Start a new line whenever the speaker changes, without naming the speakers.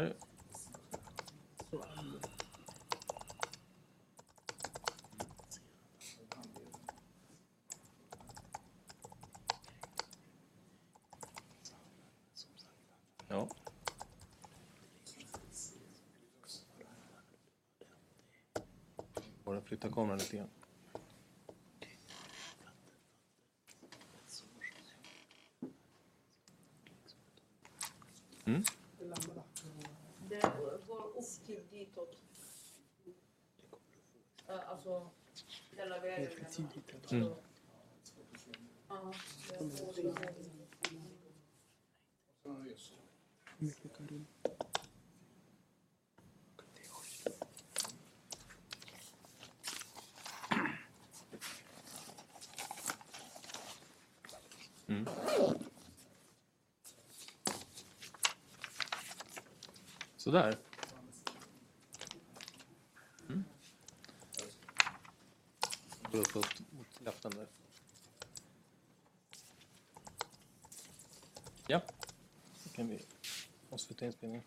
Här. Ja. Bara flytta kameran lite grann. Mm.
Alltså, hela vägen.
Mm.
Ja, jag får det.
Mycket Karin.
Mm. Sådär. Gå upp mot, mot där. Ja, då kan vi avsluta inspelningen.